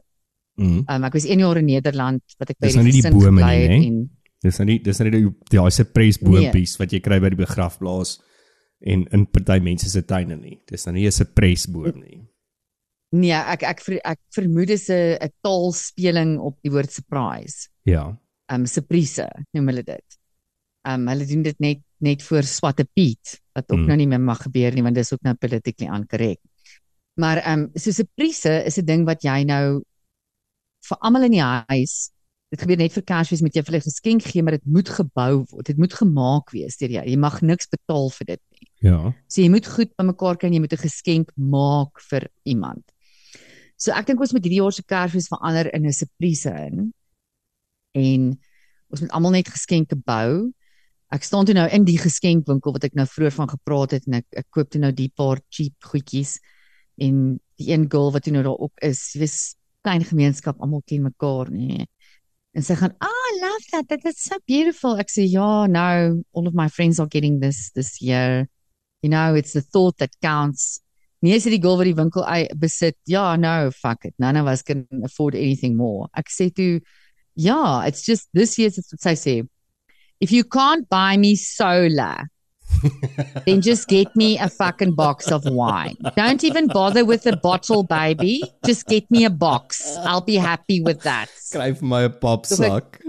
Mm. Um, ek was 1 jaar in Nederland wat ek by Dis nou die gesin bome nie, gebly het en Dis nou nie dis nou nie die daai surprise boontjies wat jy kry by die begrafplaas en in party mense se tuine nie. Dis nou nie 'n surprise boom nie. nee, ek ek ver, ek vermoed dis 'n 'n taalspeling op die woord surprise. Ja. um surprise noem hulle dit. Um hulle doen dit net net voor Swarte Piet wat ook Mm. nou nie meer mag gebeur nie want dis ook nou politically incorrect. Maar um so surprise is 'n ding wat jy nou vir almal in die huis dit gebeur net vir Kersfees met jy vir hulle geskenk gee maar dit moet gebou word. Dit moet gemaak wees deur jy. Jy mag niks betaal vir dit nie. Ja. So jy moet goed bymekaar kan jy moet 'n geskenk maak vir iemand. So ek dink ons moet hierdie jaar se Kersfees verander in 'n surprise in. En ons moet almal net geskenke bou. ek staan toe nou in die geskenkwinkel wat ek nou vroeër van gepraat het en ek ek koop toe nou die paar cheap goedjies en die een girl wat toe nou daar ook is, jy weet klein gemeenskap, almal ken mekaar, nee. En sy gaan, "Ah, I love that. That is so beautiful." Ek sê, "Ja, no, all of my friends are getting this this year. You know, it's the thought that counts." Nee, sê die girl wat die winkel ei besit. Ja, no, fuck it. None of us can afford anything more. Ek sê toe, "Ja, it's just this year's it's what sy sê. If you can't buy me solar, then just get me a fucking box of wine. Don't even bother with the bottle, baby. Just get me a box. I'll be happy with that. Kry vir my 'n papsak.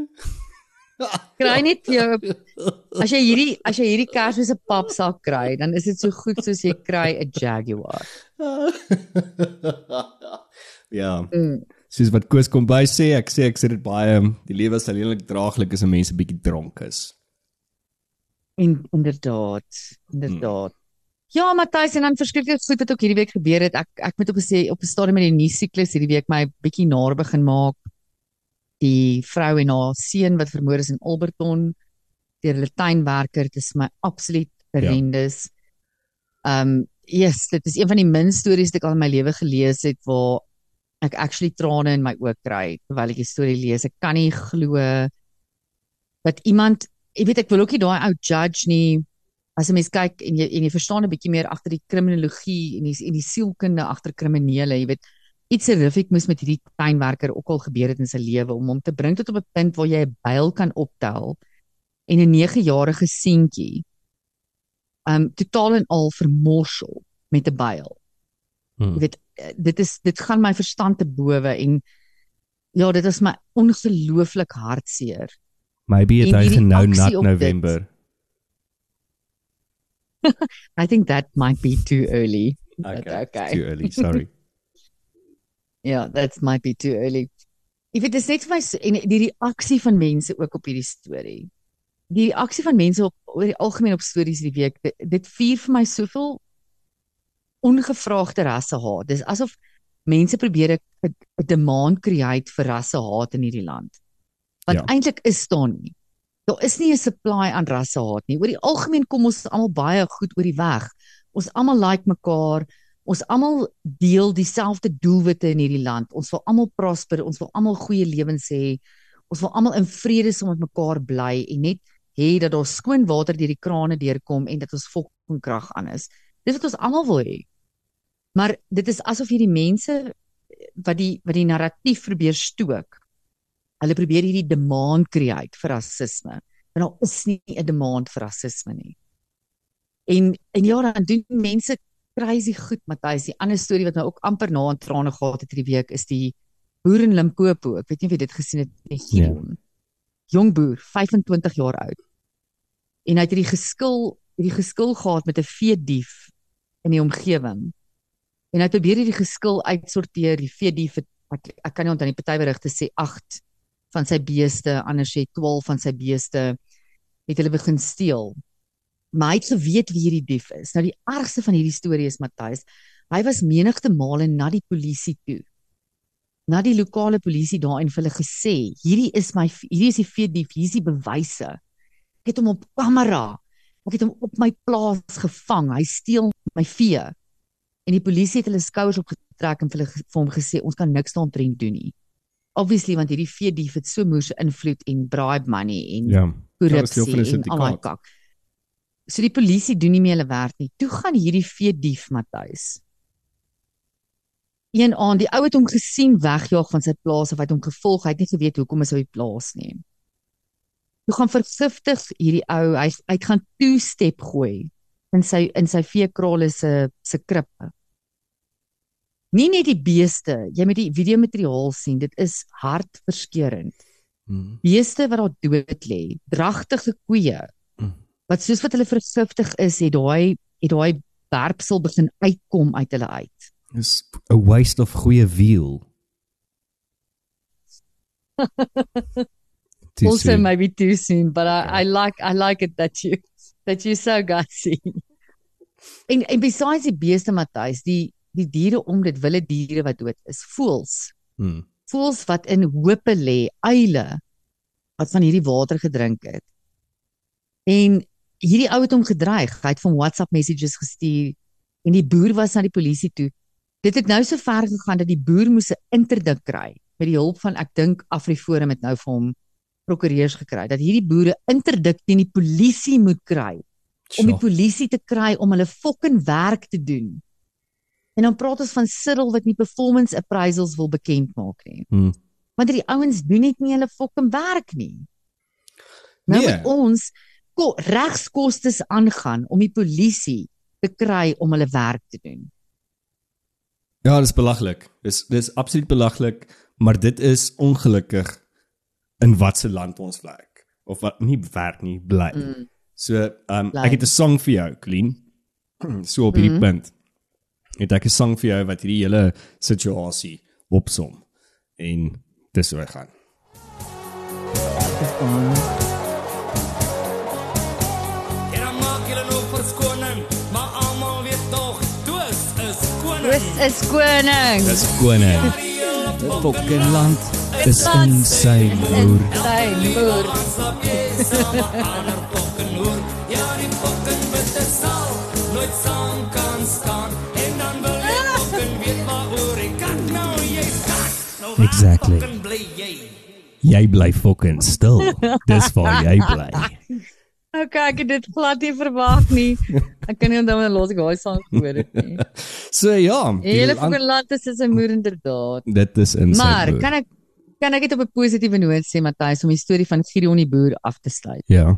Kry net vir jou as jy hierdie as jy hierdie Kersfees 'n papsak kry, dan is dit so goed soos jy kry 'n Jaguar. ja. Mm. Soos wat Koos kom by sê, ek sê ek sê dit baie, die lewe is alleenlik draaglik as 'n mens 'n bietjie dronk is. En inderdaad, inderdaad. Ja, Matthys en dan verskriklik goed wat ook hierdie week gebeur het. Ek ek moet ook gesê op 'n stadium met die nuusiklus hierdie week my bietjie naar begin maak. Die vrou en haar seun wat vermoor is in Alberton deur 'n tuinwerker, dit is my absoluut horrendous. Ehm um, yes, dit is een van die min stories wat ek al in my lewe gelees het waar ek actually trane in my oë kry terwyl ek die storie lees. Ek kan nie glo dat iemand jy weet ek wil ook nie daai ou judge nie as 'n mens kyk en jy en jy verstaan 'n bietjie meer agter die kriminologie en die en die sielkunde agter kriminele jy weet iets horrific moes met hierdie tuinwerker ook al gebeur het in sy lewe om hom te bring tot op 'n punt waar jy 'n byl kan optel en 'n 9-jarige seentjie um totaal en al vermorsel met 'n byl Hmm. jy weet eh, dit is dit gaan my verstand te bowe en ja dit is my ongelooflik hartseer Maybe it is hierdie nou dit. November. I think that might be too early. But okay. Too early, sorry. Ja, that might be too early. Ek weet dit is net vir my en die reaksie van mense ook op hierdie storie. Die reaksie van mense op oor die algemeen op stories hierdie week, dit, dit vier vir my soveel ongevraagde rassehaat. Dis asof mense probeer 'n demand create vir rassehaat in hierdie land. Want Ja. eintlik is daar nie. Daar is nie 'n supply aan rassehaat nie. Oor die algemeen kom ons almal baie goed oor die weg. Ons almal like mekaar. Ons almal deel dieselfde doelwitte in hierdie land. Ons wil almal prosper, ons wil almal goeie lewens hê. Ons wil almal in vrede saam met mekaar bly en net hê dat daar skoon water deur die krane deurkom en dat ons volk krag aan is. Dis wat ons almal wil hê. Maar dit is asof hierdie mense wat die wat die narratief probeer stook. Hulle probeer hierdie demand create vir rasisme. En daar is nie 'n demand vir rasisme nie. En en ja, dan doen mense crazy goed, Matthys. Die ander storie wat my ook amper na aan trane gehad het hierdie week is die boer in Limpopo. Ek weet nie of jy dit gesien het nie. Ja. Jong boer, 25 jaar oud. En hy het hierdie geskil, hierdie geskil gehad met 'n veedief in die omgewing. En hy het probeer hierdie geskil uitsorteer. Die veedief het ek, ek kan nie onthou nie party berigte sê 8 van sy beeste, ander sê 12 van sy beeste het hulle begin steel. Maar hy het geweet wie hierdie dief is. Nou die ergste van hierdie storie is Matthys. Hy was menigte male na die polisie toe. Na die lokale polisie daar en vir hulle gesê, hierdie is my hierdie is die veedief, hier is die bewyse. Ek het hom op kamera. Ek het hom op my plaas gevang. Hy steel my vee. En die polisie het hulle skouers opgetrek en vir hulle vir hom gesê ons kan niks daaroor doen nie. Obviously want hierdie veedief het so moeë invloed en bribe money en Ja. Ja, korrupsie die en al daai kak. So die polisie doen nie meer hulle werk nie. Toe gaan hierdie veedief Matthys. Een aand, die ou het hom gesien wegjaag van sy plaas of hy het hom gevolg. Hy het nie geweet hoekom is hy op die plaas nie. Toe gaan vergiftig hierdie ou, hy hy gaan two step gooi in sy in sy veekrale se se krippe. Nie net die beeste, jy moet die video materiaal sien, dit is hartverskeurende Hmm. beeste wat daar dood lê, dragtige koeie Mm. wat soos wat hulle vergiftig is, het daai het daai werpsel begin uitkom uit hulle uit. Dis 'n waste of goeie wiel. Also soon. maybe too soon, but I I like I like it that you that you so gutsy. en en besides die beeste Matthys, die die diere om dit wilde diere wat dood is, voels. Hmm. Voels wat in hope lê, uile wat van hierdie water gedrink het. En hierdie ou het hom gedreig. Hy het hom WhatsApp messages gestuur en die boer was na die polisie toe. Dit het nou so ver gegaan dat die boer moes 'n interdik kry met die hulp van ek dink Afriforum het nou vir hom prokureurs gekry dat hierdie boere interdik teen die polisie moet kry om die polisie te kry om hulle fucking werk te doen. En dan praat ons van Cyril wat nie performance appraisals wil bekend maak nie. Hmm. Want die ouens doen net nie hulle fucking werk nie. Nou Nee. moet ons ko regskostes aangaan om die polisie te kry om hulle werk te doen. Ja, dis belaglik. Dis dis absoluut belaglik, maar dit is ongelukkig in watse land ons werk of wat nie werk nie bly. Mm. So, ehm um, ek het 'n song vir jou, Clean. So op hierdie Mhm. punt. Het ek 'n song vir jou wat hierdie hele situasie opsom. En dis hoe hy gaan. En dan maak julle nog verskoning, maar almal weet tog, Toos is koning. Dis is koning. Dis. Fucking land is in sy moer. Sy Exactly. jy? Bly fucking stil. Dis waar jy bly. Okay, ek het dit glad nie verwag nie. Ek kan nie onthou wanneer laas ek daai sang gehoor het nie. So ja, Hele fucking land is as 'n moer inderdaad. dit is in Maar moer. kan ek kan ek dit op 'n positiewe noot sê Matthys om die storie van Gideon die boer af te sluit. Ja.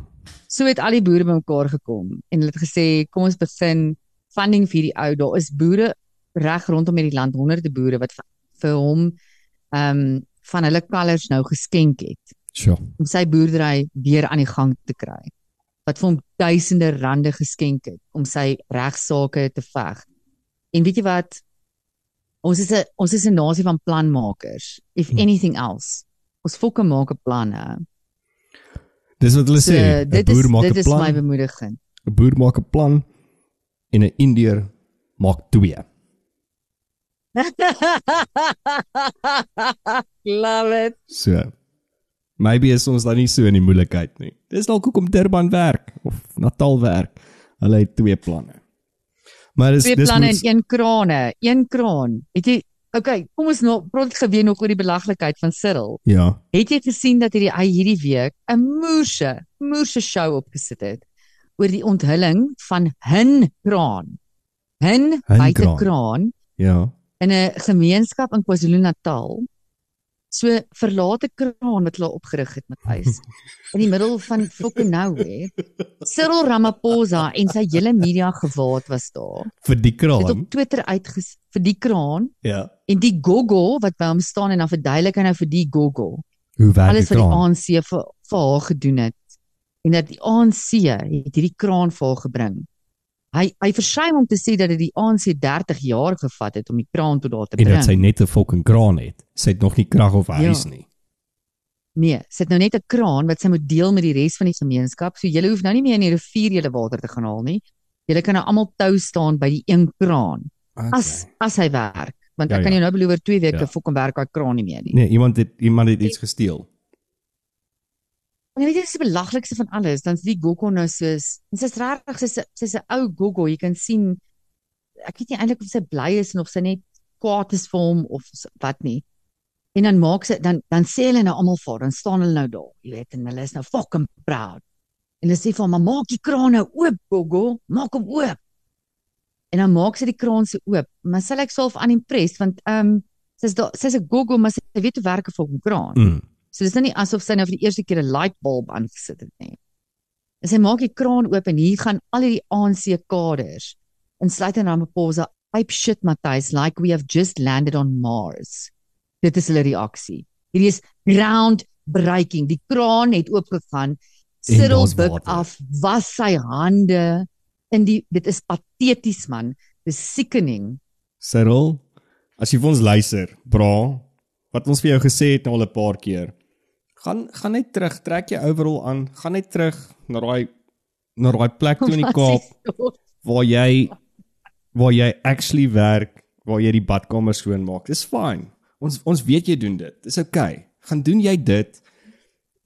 So het al die boere bymekaar gekom en hulle het gesê kom ons begin funding vir die ou. Daar is boere reg rondom hierdie land, honderde boere wat vir hom ehm um, van hulle kalvers nou geskenk het Sjoe. om sy boerdery weer aan die gang te kry. Wat vir hom duisende rande geskenk het om sy regsaake te veg. En weet jy wat? Ons is 'n ons is 'n nasie van planmakers. If Hmm. anything else, ons fokke maak 'n plan. hè. Dis wat hulle So, sê. 'n dit is Boer maak dit 'n is my plan. bemoediging. 'n Boer maak 'n plan en 'n Indiër maak twee. Love it. So. Maybe is ons dan nie so in die moeilikheid nie. Dis dalk hoekom Durban werk of Natal werk. Hulle het twee planne. Maar dis Twee dis planne moet- en een krane, een kraan. Het jy Okay, kom ons nou praat geweet nog oor die belaglikheid van Cyril. Ja. Het jy gesien dat hierdie hy hierdie week 'n moerse, moerse show opgesit het oor die onthulling van 'n kraan. 'n Hun buite kraan. kraan Ja. In 'n gemeenskap in KwaZulu-Natal. So verlate kraan wat hulle opgerig het met ys in die middel van fucking nowhere. Cyril Ramaphosa en sy hele media gewaad was daar. Vir die Het kraan. op Twitter uitges vir die kraan Ja. en die gogo wat by hom staan en dan verduidelik hy nou vir die gogo Hoe werk alles wat die? ANC vir vir haar gedoen het en dat die ANC het hierdie kraan vir haar gebring. Hy hy versuim om te sê dat dit die ANC 30 jaar gevat het om die kraan tot daar te En bring. dat sy net 'n fucking kraan het. Sy het nog nie krag of huis Ja. nie. Nee, sy het nou net 'n kraan wat sy moet deel met die res van die gemeenskap. So julle hoef nou nie meer in die rivier julle water te gaan haal nie. Julle kan nou almal tou staan by die een kraan as as hy werk. Want Ja, ek kan ja. jou nou beloof oor 2 weke Ja. fucking werk daai kraan nie meer nie. Nee, iemand het iemand het iets gesteel. En weet jy dis die belaglikste van alles, dan's die Gogo nou soos en sy's regtig sy's sy's 'n ou Gogo, jy kan sien ek weet nie eintlik of sy bly is en of sy net kwaad is vir hom of wat nie. En dan maak sy dan dan sê hulle nou almal vir, dan staan hulle nou daar, jy weet, en hulle is nou fucking proud. En hulle sê vir hom, "Maar maak die kraan nou oop, Gogo, maak hom oop." En dan maak sy die kraan se oop, maar sy lyk self unimpressed want ehm um, sy's daar sy's 'n Gogo, maar sy weet hoe werk 'n fucking kraan. Mm. So dis nou nie asof sy nou vir die eerste keer 'n light bulb aangesit het nie. En sy maak die kraan oop en hier gaan al hierdie ANC kaders insluitend Ramaphosa ape shit Matthys like we have just landed on Mars. Dit is hulle reaksie. Hierdie is ground breaking. Die kraan het oopgegaan. Cyril buig af, was sy hande in die dit is pateties man. Dis sickening. Cyril, as jy vir ons luister, bra, wat ons vir jou gesê het nou al 'n paar keer. Gaan gaan net terug, trek jou overall aan, gaan net terug na daai na daai plek toe in die Kaap waar jy waar jy actually werk, waar jy die badkamer skoonmaak. Dis fyn. Ons ons weet jy doen dit. Dis okay. Gaan doen jy dit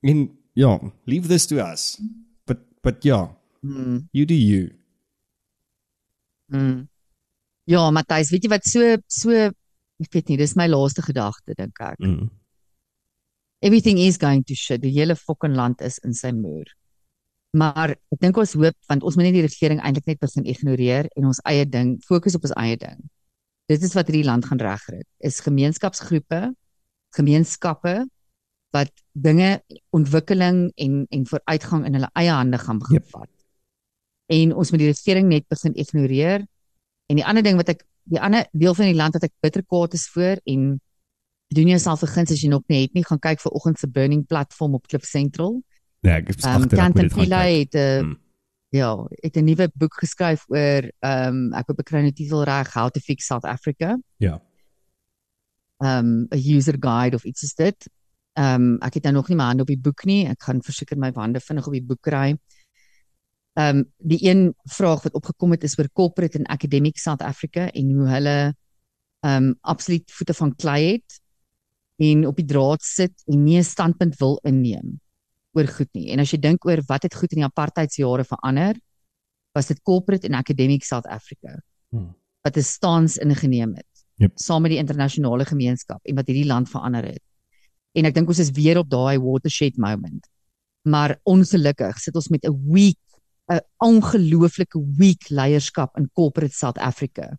en ja, leave this to us. But but ja, Mm. you do you. Mm. Ja, Matthys, weet jy wat so so ek weet nie, dis my laaste gedagte dink ek. Mm. Everything is going to shit. Die hele fucking land is in sy muur. Maar ek dink ons hoop want ons moet net die regering eintlik net begin ignoreer en ons eie ding, fokus op ons eie ding. Dit is wat hierdie land gaan regkry. Is gemeenskapsgroepe, gemeenskappe wat dinge ontwikkeling en en vooruitgang in hulle eie hande gaan begin Yep. vat. En ons moet die regering net begin ignoreer. En die ander ding wat ek die ander deel van die land wat ek bitter kwaad is voor en doen jouself vergins as jy nog nie het nie, gaan kyk vir oggend se burning platform op Cliff Central. Nee, ek is Ehm um, agter Kanten dit gaan kyk. het 'n Mm. ja, het 'n nuwe boek geskryf oor ehm um, ek hoop ek kry nou die titel reg, How to Fix South Africa. Ja. um 'n user guide of iets is dit. Um ek het nou nog nie my hande op die boek nie. Ek gaan verseker my hande vinnig op die boek kry. Um die een vraag wat opgekom het is oor corporate en academic South Africa en hoe hulle um absoluut voete van klei het en op die draad sit en nie 'n standpunt wil inneem oor goed nie. En as jy dink oor wat het goed in die apartheidsjare verander, was dit corporate en academic South Africa Hmm. wat 'n stans ingeneem het Yep. saam met die internasionale gemeenskap en wat hierdie land verander het. En ek dink ons is weer op daai watershed moment. Maar ongelukkig sit ons met 'n weak 'n ongelooflike weak leierskap in corporate South Africa.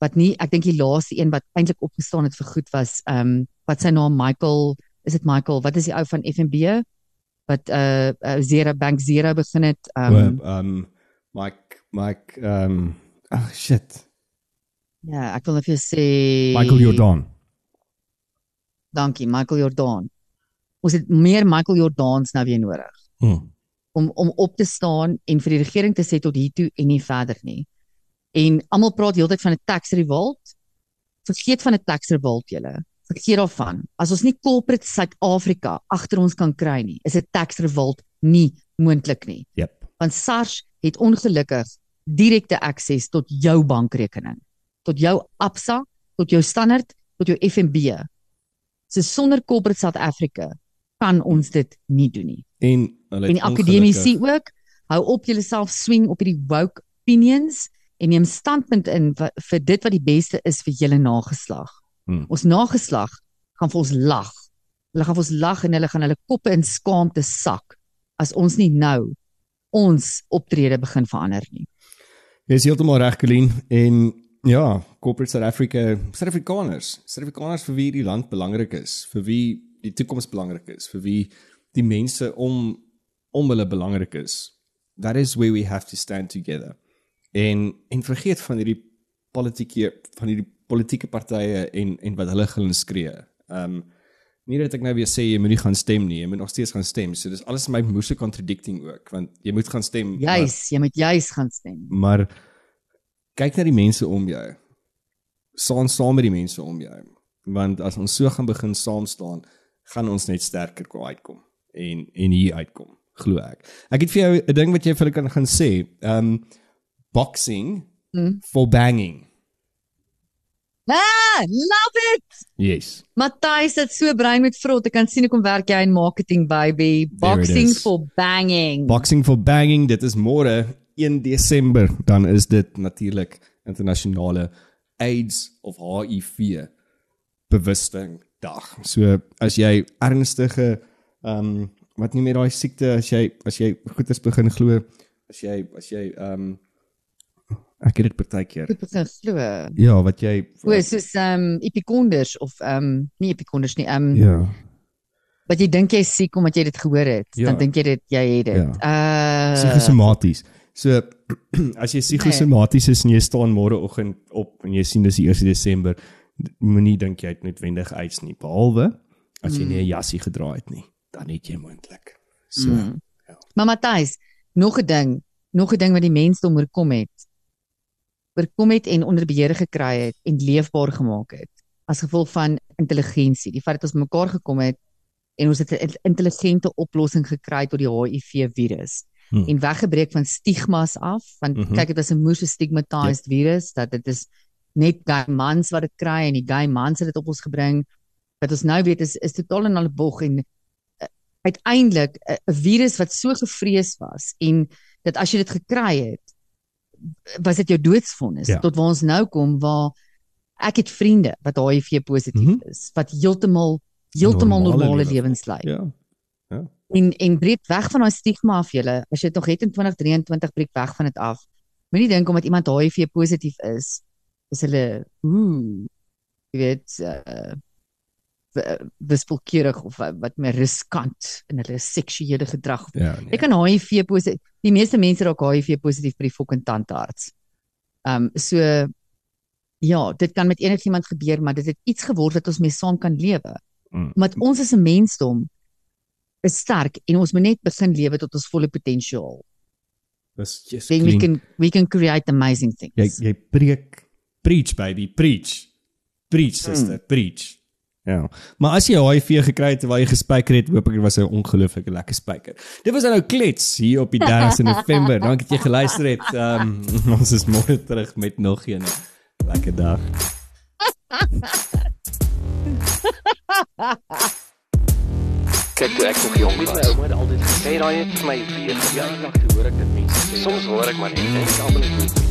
Wat nie ek dink die laaste een wat eintlik opgestaan het vir goed was ehm um, wat sy naam Michael, is dit Michael? Wat is die ou van FNB wat uh, uh Zero Bank Zero begin het? Ehm um, Ehm um, Mike Mike ehm um, ag shit. ja, ek wil net vir jou sê Michael Jordan. Dankie, Michael Jordan. Ons het meer Michael Jordans nou weer nodig Hmm. om om op te staan en vir die regering te sê tot hier toe en nie verder nie. En almal praat heeltyd van 'n tax revolt. Vergeet van 'n tax revolt julle. Vergeet daarvan. As ons nie corporate Suid-Afrika agter ons kan kry nie, is 'n tax revolt nie moontlik nie. Yep. Want SARS het ongelukkig direkte akses tot jou bankrekening, tot jou Absa, tot jou Standard, tot jou FNB. So sonder corporate South Africa kan ons dit nie doen nie. En hulle En die akademici ook, hou op julleself swing op hierdie woke opinions en neem standpunt in wa- vir dit wat die beste is vir julle nageslag. Hmm. Ons nageslag gaan vir ons lag. Hulle gaan vir ons lag en hulle gaan hulle koppe in skaamte sak as ons nie nou ons optrede begin verander nie. Jy is heeltemal reg, Colleen. En ja, corporate South Africa, Suid-Afrikaners, Suid-Afrikaners vir wie die land belangrik is, vir wie die toekoms belangrik is, vir wie die mense om om hulle belangrik is. That is where we have to stand together. En en vergeet van hierdie politieke van hierdie politieke partye en en wat hulle gaan skree. Um nie dat ek nou weer sê jy moet nie gaan stem nie, jy moet nog steeds gaan stem. So dis alles my moeë contradicting ook, want jy moet gaan stem. maar- Juis, jy moet juis gaan stem. maar kyk na die mense om jou. Staan saam met die mense om jou. Want as ons so gaan begin saam staan, gaan ons net sterker kan uitkom en en hier uitkom, glo ek. Ek het vir jou 'n ding wat jy vir hulle kan gaan sê. Um boxing Hmm. for banging. Ah, love it. Yes. Matthys het so brein met vrot. Ek kan sien hoe kom werk jy in marketing baby. Boxing for banging. Boxing for banging, dit is môre 1 Desember, dan is dit natuurlik internasionale AIDS of HIV bewusting dag. So as jy ernstige ehm um, wat nie meer daai siekte as jy as jy goeders begin glo, as jy as jy ehm um, ek het dit partykeer. Goed begin glo. Ja, wat jy O, soos ehm um, epikonders of ehm um, nie epikonders nie. Ehm um, ja. wat jy dink jy siek omdat jy dit gehoor het, Ja. dan dink jy dit jy het dit. Uh psigosomaties. So as jy psigosomaties is en jy staan môreoggend op en jy sien dis die 1 Desember, moenie dink jy het noodwendig AIDS nie, behalwe as jy nie 'n jassie gedra het nie, dan het jy moontlik. So Mm. Maar Matthys, nog 'n ding, nog 'n ding wat die mensdom oorkom het. Oorkom het en onder beheer gekry het en leefbaar gemaak het as gevolg van intelligensie. Die feit dat ons mekaar gekom het en ons het 'n intelligente oplossing gekry tot die HIV virus. Hmm. En weggebreek van stigmas af, want mm. -hmm. kyk dit is 'n moeë stigmatized yep. virus dat dit is net gay mans wat dit kry en die gay mans het dit op ons gebring. Wat ons nou weet is is totaal en al 'n bog en uiteindelik 'n 'n virus wat so gevrees was en dat as jy dit gekry het was dit jou doodsvonnis Ja. tot waar ons nou kom waar ek het vriende wat HIV positief Mhm. is wat heeltemal heeltemal Normale normale lewe. lewens lei. Ja. En en breek weg van daai stigma af julle. As jy dit nog het in 2023 breek weg van dit af. Moenie dink omdat iemand HIV positief is, is hulle ooh, jy weet uh wispelkerig of wat meer riskant in hulle seksuele gedrag. Ja. Jy kan HIV positief. Die meeste mense raak HIV positief by die fucking tandarts. Ehm um, so ja, dit kan met enigiemand gebeur, maar dit het iets geword wat ons mee saam kan lewe. Mm. Want ons as 'n mensdom is sterk en ons moet net begin lewe tot ons volle potensiaal. Dis just Then we clean. can we can create amazing things. jy jy preek preach baby preach preach sister Hmm. preach ja. Maar as jy HIV gekry het terwyl jy gespyker het hoop ek dit was 'n ongelooflike lekker spyker. Dit was nou klets hier op die 30 November. Dankie dat jy geluister het. Um, ons is môre terug met nog een. Lekker dag. Kyk toe ek nog jong was. My ouma het altyd gesê daai het vir my weer. Ja, ek hoor ek dit mense sê. Soms hoor ek maar net en ek almal net